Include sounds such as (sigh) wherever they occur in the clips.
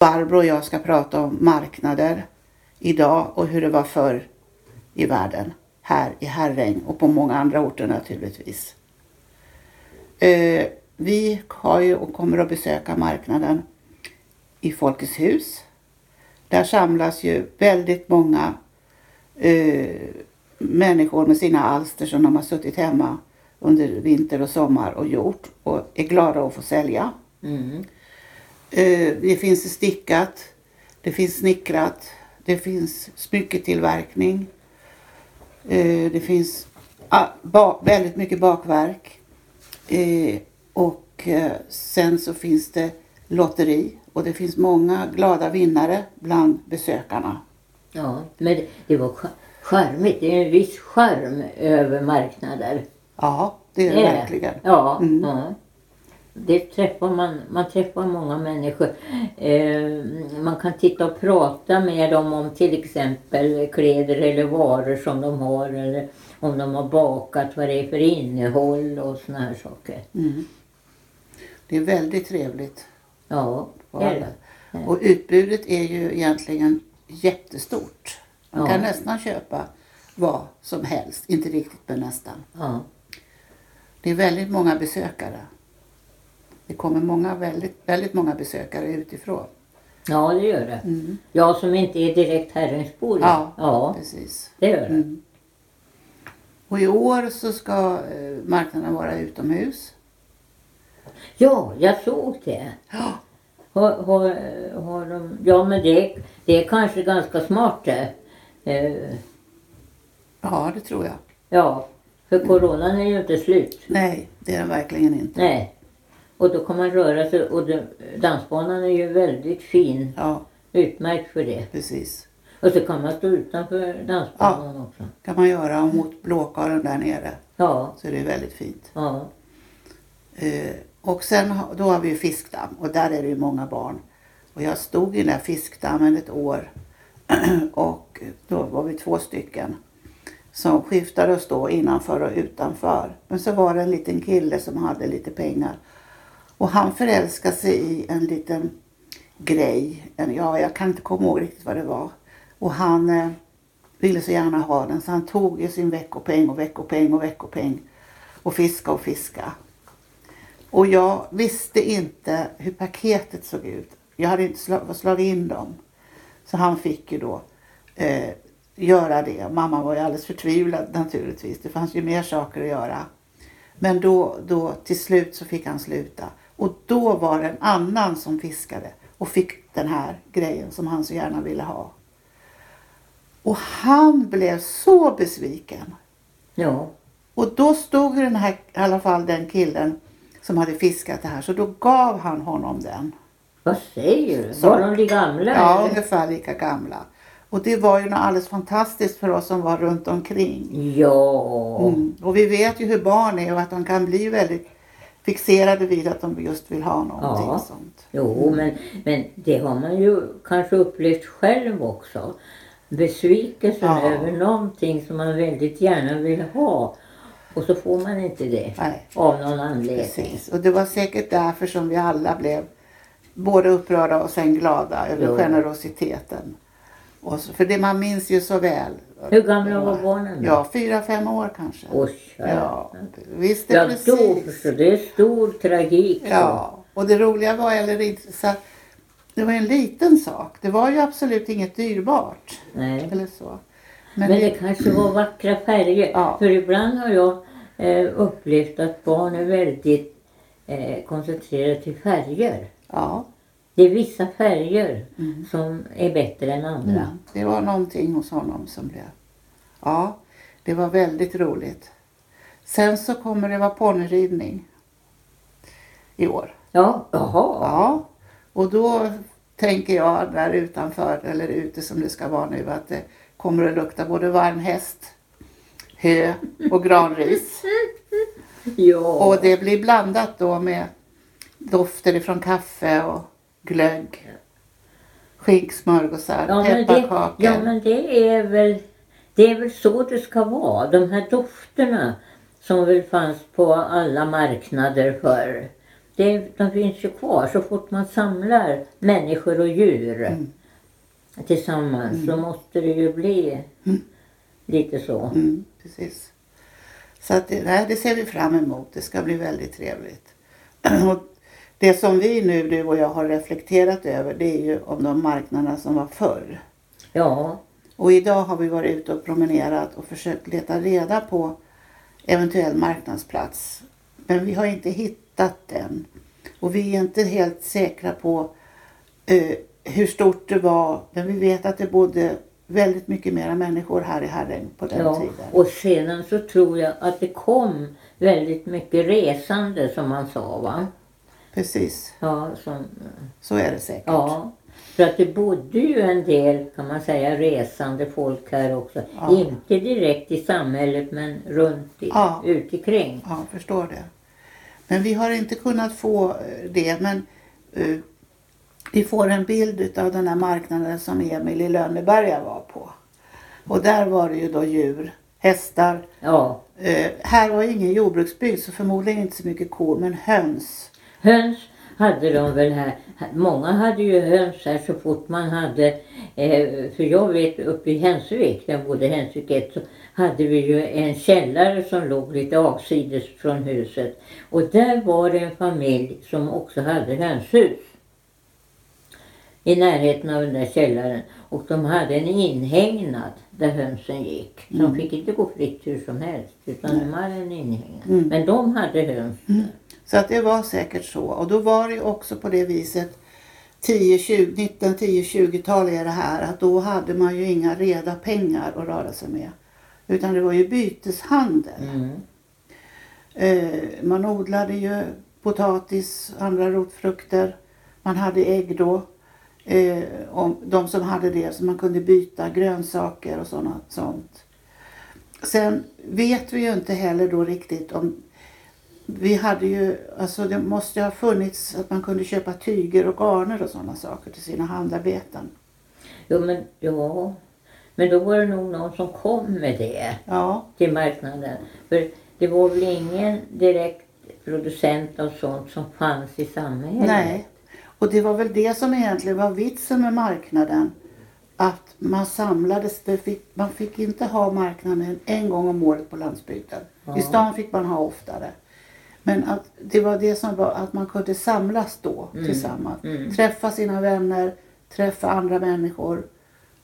Barbro och jag ska prata om marknader idag och hur det var förr i världen. Här i Herräng och på många andra orter naturligtvis. Eh, vi har ju och kommer att besöka marknaden i Folkets hus. Där samlas ju väldigt många eh, människor med sina alster som de har suttit hemma under vinter och sommar och gjort och är glada att få sälja. Mm. Eh, det finns stickat, det finns snickrat, det finns smycketillverkning. Eh, det finns ah, väldigt mycket bakverk. Eh, och sen så finns det lotteri och det finns många glada vinnare bland besökarna. Ja, men det, var ch- charmigt. Det är en viss charm över marknader. Ja, det är det det. verkligen. Ja, Mm. ja. Det träffar man, man träffar många människor. Eh, man kan titta och prata med dem om till exempel kläder eller varor som de har eller om de har bakat, vad det är för innehåll och såna här saker. Mm. Det är väldigt trevligt. Ja, det är det. Och utbudet är ju egentligen jättestort. Man Ja. kan nästan köpa vad som helst. Inte riktigt men nästan. Ja. Det är väldigt många besökare. Det kommer många, väldigt, väldigt många besökare utifrån. ja, det gör det. Mm. Jag som inte är direkt Herrensbor. Ja. ja, Precis. det gör det. Mm. Och i år så ska eh, marknaden vara utomhus. Ja, jag såg det. Ja, Har, har, har de, ja men det, det är kanske ganska smart det. Eh, ja det tror jag. ja, för coronan är ju inte slut. Nej, det är den verkligen inte. Nej. Och då kan man röra sig och det, dansbanan är ju väldigt fin. Ja, Utmärkt för det. precis. Och så kan man stå utanför dansbanan också. kan man göra och mot blåkaren där nere. Ja, Så det är väldigt fint. ja. Eh, och sen då har vi ju fiskdamm och där är det ju många barn. Och jag stod i den där fiskdammen ett år (clears throat) och då var vi två stycken som skiftade att stå innanför och utanför. Men så var det en liten kille som hade lite pengar och han förälskade sig i en liten grej. En, ja, jag kan inte komma ihåg riktigt vad det var. Och han eh, ville så gärna ha den så han tog ju sin veckopeng och veckopeng och veckopeng och fiska och fiska. Och jag visste inte hur paketet såg ut. Jag hade inte sl slagit in dem. Så han fick ju då eh, göra det. Mamma var ju alldeles förtvivlad naturligtvis. Det fanns ju mer saker att göra. Men då, då till slut så fick han sluta. Och då var det en annan som fiskade och fick den här grejen som han så gärna ville ha. Och han blev så besviken. Ja, Och då stod den här, i alla fall den killen som hade fiskat det här, så då gav han honom den. vad säger du? Så- Var de gamla? Ja, eller? ungefär lika gamla. Och det var ju något alldeles fantastiskt för oss som var runt omkring. Ja. Mm. Och vi vet ju hur barn är och att de kan bli väldigt fixerade vid att de just vill ha någonting Ja. sånt. Jo, men, men det har man ju kanske upplevt själv också. Besvikelsen Ja. över någonting som man väldigt gärna vill ha. Och så får man inte det. Nej. Av någon anledning. Precis. Och det var säkert därför som vi alla blev både upprörda och sen glada över Jo. generositeten. Och så, för det man minns ju så väl. Hur gamla var barnen då? Ja, fyra, fem år kanske. Oj, Ja, visst är ja precis. då förstår Det är stor tragik. Ja, och det roliga var eller inte så att det var en liten sak. Det var ju absolut inget dyrbart Nej. eller så. Men Men, det kanske var vackra färger. Ja. För ibland har jag eh, upplevt att barn är väldigt eh, koncentrerade till färger. ja, Det är vissa färger som är bättre än andra. mm, det var någonting hos honom som blev. Ja, det var väldigt roligt. Sen så kommer det vara ponnyridning i år. Ja, jaha. Ja, och då tänker jag där utanför eller ute som det ska vara nu att det kommer att lukta både varm häst, hö och granris. (laughs) Ja. Och det blir blandat då med dofter ifrån kaffe och glögg. Skinksmörgåsar, Ja pepparkakor. ja men det är väl det är väl så det ska vara. De här dofterna som väl fanns på alla marknader förr. det, de finns ju kvar. Så fort man samlar människor och djur Mm. tillsammans så måste det ju bli Mm. lite så. Mm, precis. Så att det, nej, det ser vi fram emot. Det ska bli väldigt trevligt. (clears throat) Och det som vi nu, du och jag, har reflekterat över det är ju om de marknaderna som var förr. Ja, Och idag har vi varit ute och promenerat och försökt leta reda på eventuell marknadsplats. Men vi har inte hittat den. Och vi är inte helt säkra på eh, hur stort det var. Men vi vet att det bodde väldigt mycket mera människor här i Herräng på den ja. tiden. Och sedan så tror jag att det kom väldigt mycket resande som man sa va. Precis, Ja, som, så är det säkert. ja. För att det bodde ju en del kan man säga resande folk här också. Ja. Inte direkt i samhället men runt i, Ja. ut omkring. Ja, förstår det. Men vi har inte kunnat få eh, det. Men eh, vi får en bild av den här marknaden som Emil i Lönneberga var på. Och där var det ju då djur, hästar. Ja. Eh, här var ingen jordbruksbygd så förmodligen inte så mycket kor men höns. Höns hade de väl här. Många hade ju höns här så fort man hade, eh, för jag vet uppe i Hensvik, där jag bodde i Hensvik 1, så hade vi ju en källare som låg lite avsides från huset. Och där var det en familj som också hade hönshus. I närheten av den där källaren. Och de hade en inhägnad där hönsen gick. Så de fick inte gå fritt hur som helst. Utan de hade en inhägnad. Mm. Men de hade höns. Så att det var säkert så. Och då var det också på det viset 10-20, 1910-20-tal är det här att då hade man ju inga reda pengar att röra sig med. Utan det var ju byteshandel. Mm. Eh, man odlade ju potatis, andra rotfrukter. Man hade ägg då. Eh, om de som hade det så man kunde byta grönsaker och såna, sånt. Sen vet vi ju inte heller då riktigt om vi hade ju, alltså det måste ha funnits att man kunde köpa tyger och garner och sådana saker till sina handarbeten. Jo men ja. Men då var det nog någon som kom med det Ja, till marknaden. För det var väl ingen direkt producent av sånt som fanns i samhället. nej. Och det var väl det som egentligen var vitsen med marknaden. Att man samlades, fick, man fick inte ha marknaden en gång om året på landsbygden. Ja. I stan fick man ha oftare. Men att det var det som var att man kunde samlas då Mm. tillsammans. Mm. Träffa sina vänner, träffa andra människor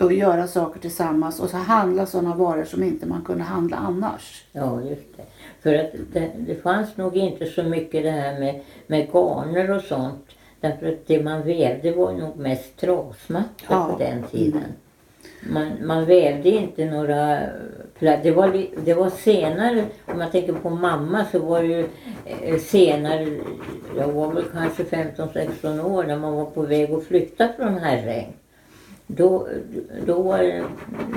och göra saker tillsammans och så handla sådana varor som inte man kunde handla annars. Ja, just det. För att det, det fanns nog inte så mycket det här med, med garner och sånt. Därför att det man vävde var nog mest trasmattor Ja. på den tiden. Man, man vävde inte några. Det var, det var senare, om jag tänker på mamma så var det ju eh, senare, jag var väl kanske 15-16 år när man var på väg att flytta från Herräng. Då, då var det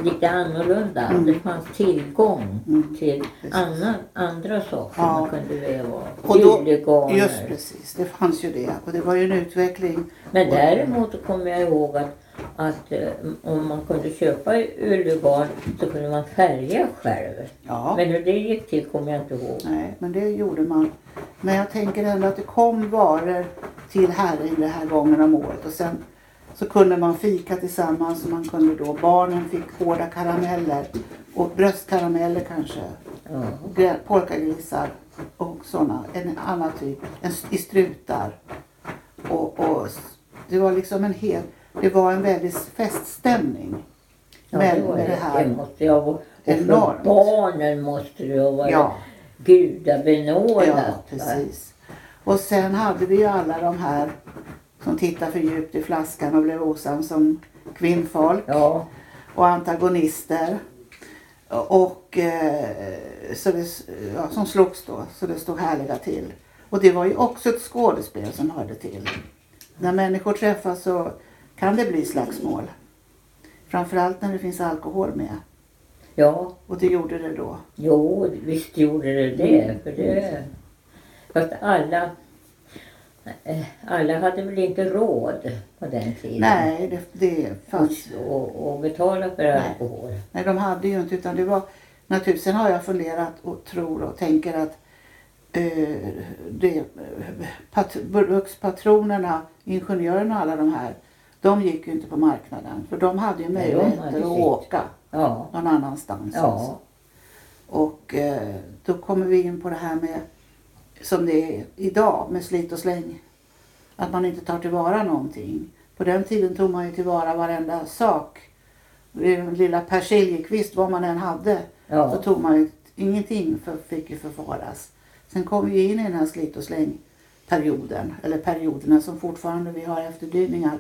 lite annorlunda. Mm. Det fanns tillgång Mm, till annan, andra saker Ja. man kunde då- Yllegarner. Just precis, det fanns ju det. Och det var ju en utveckling. Men däremot kommer jag ihåg att, att eh, om man kunde köpa yllegarn så kunde man färga själv. Ja. Men hur det gick till kommer jag inte ihåg. Nej, men det gjorde man. Men jag tänker ändå att det kom varor till Herräng den här gången om året. Och sen så kunde man fika tillsammans och man kunde då, barnen fick hårda karameller och bröstkarameller kanske. Grä- Polkagrisar och sådana, en annan typ, en, i strutar. Och, och det var liksom en hel, det var en väldig feststämning. Ja, med, det, var det här. det måste jag vara. Enormt. barnen måste det ha varit Ja. gudabenådat. Ja, va? precis. Och sen hade vi ju alla de här som tittade för djupt i flaskan och blev osams som kvinnfolk Ja, och antagonister. Och eh, så det, ja, som slogs då, så det stod härliga till. Och det var ju också ett skådespel som hörde till. När människor träffas så kan det bli slagsmål. Framförallt när det finns alkohol med. ja, Och det gjorde det då. jo visst gjorde det det. För det fast alla, alla hade väl inte råd på den tiden. Nej, det, det fanns och, och betala för Nej. alkohol. Nej, de hade ju inte utan det var naturligtvis. Sen har jag funderat och tror och tänker att eh, det, pat, brukspatronerna, ingenjörerna och alla de här, de gick ju inte på marknaden för de hade ju möjligheter att åka Ja. någon annanstans. Ja. Alltså. Och eh, då kommer vi in på det här med som det är idag med slit och släng. Att man inte tar tillvara någonting. På den tiden tog man ju tillvara varenda sak. Den lilla persiljekvist, vad man än hade, så Ja. tog man ju ingenting för, fick ju förfaras. Sen kom vi in i den här slit och släng perioden, eller perioderna som fortfarande vi har efterdyningar.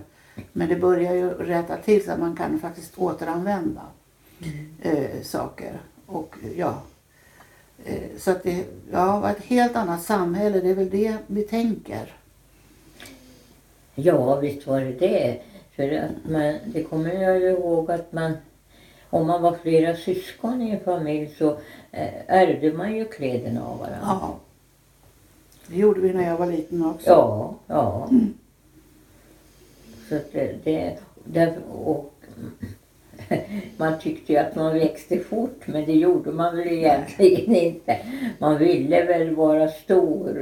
Men det börjar ju rätta till så att man kan faktiskt återanvända eh, saker. Och ja, eh, så att det ja, var ett helt annat samhälle, det är väl det vi tänker. ja, visst var det det. För att man, det kommer jag ju ihåg att man, om man var flera syskon i en familj så eh, ärvde man ju kläderna av varandra. Ja. Det gjorde vi när jag var liten också. Ja, ja. Så att det, det därför, och (laughs) man tyckte ju att man växte fort men det gjorde man väl egentligen inte. Man ville väl vara stor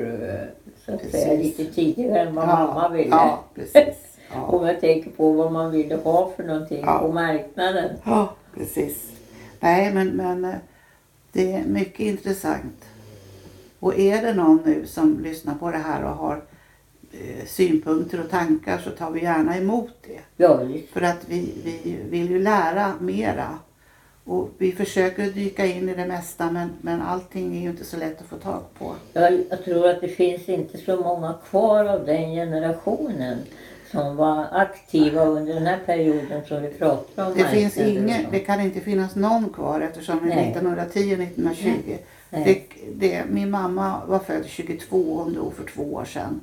så att säga Precis. lite tidigare än vad mamma ville. Ja, precis. Ja. (laughs) Om jag tänker på vad man ville ha för någonting Ja. på marknaden. Ja, precis. Nej, men, men eh, det är mycket intressant. Och är det någon nu som lyssnar på det här och har synpunkter och tankar så tar vi gärna emot det. Ja, visst. För att vi, vi vill ju lära mera. Och vi försöker dyka in i det mesta men, men allting är ju inte så lätt att få tag på. Jag, jag tror att det finns inte så många kvar av den generationen som var aktiva under den här perioden som vi pratar om. Det finns ingen, det kan inte finnas någon kvar eftersom det är Nej. 1910-1920. Nej. Det, det, min mamma var född 22 och hon dog för två år sedan.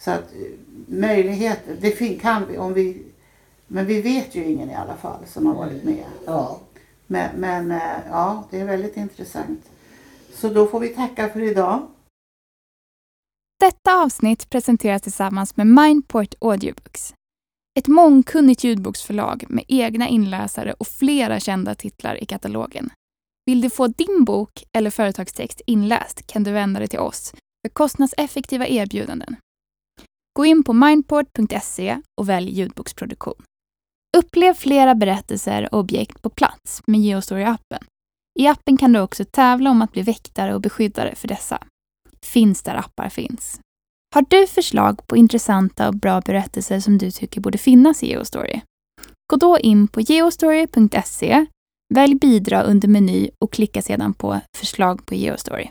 Så att eh, möjligheter, det fin, kan vi om vi, men vi vet ju ingen i alla fall som har varit med. Ja, Men, men eh, ja, det är väldigt intressant. Så då får vi tacka för idag. Detta avsnitt presenteras tillsammans med Mindport Audiobooks. Ett mångkunnigt ljudboksförlag med egna inläsare och flera kända titlar i katalogen. Vill du få din bok eller företagstext inläst kan du vända dig till oss för kostnadseffektiva erbjudanden. Gå in på mindport.se och välj ljudboksproduktion. Upplev flera berättelser och objekt på plats med Geostory-appen. I appen kan du också tävla om att bli väktare och beskyddare för dessa finns där appar finns. Har du förslag på intressanta och bra berättelser som du tycker borde finnas i Geostory? Gå då in på geostory.se, välj bidra under meny och klicka sedan på förslag på Geostory.